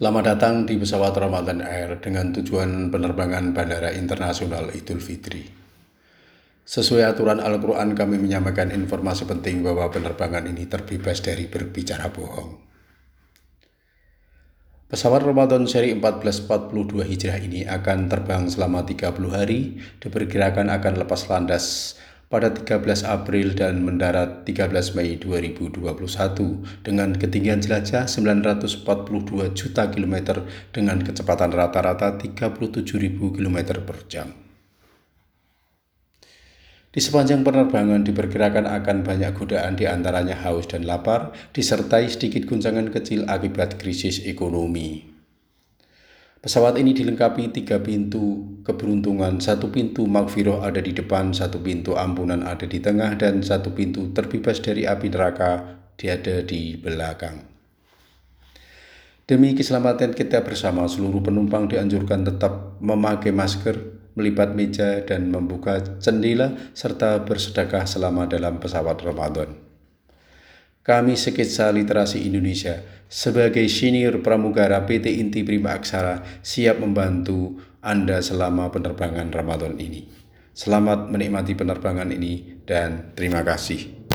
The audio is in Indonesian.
Selamat datang di pesawat Ramadan Air dengan tujuan penerbangan Bandara Internasional Idul Fitri. Sesuai aturan Al-Quran kami menyampaikan informasi penting bahwa penerbangan ini terbebas dari berbicara bohong. Pesawat Ramadan seri 1442 Hijrah ini akan terbang selama 30 hari, diperkirakan akan lepas landas pada 13 April dan mendarat 13 Mei 2021 dengan ketinggian jelajah 942 juta kilometer dengan kecepatan rata-rata 37.000 km per jam. Di sepanjang penerbangan diperkirakan akan banyak godaan di antaranya haus dan lapar, disertai sedikit guncangan kecil akibat krisis ekonomi. Pesawat ini dilengkapi tiga pintu keberuntungan, satu pintu magfiroh ada di depan, satu pintu ampunan ada di tengah, dan satu pintu terbebas dari api neraka ada di belakang. Demi keselamatan kita bersama, seluruh penumpang dianjurkan tetap memakai masker, melipat meja, dan membuka jendela, serta bersedekah selama dalam pesawat Ramadan. Kami Sketsa Literasi Indonesia sebagai senior pramugara PT Inti Prima Aksara siap membantu Anda selama penerbangan Ramadan ini. Selamat menikmati penerbangan ini dan terima kasih.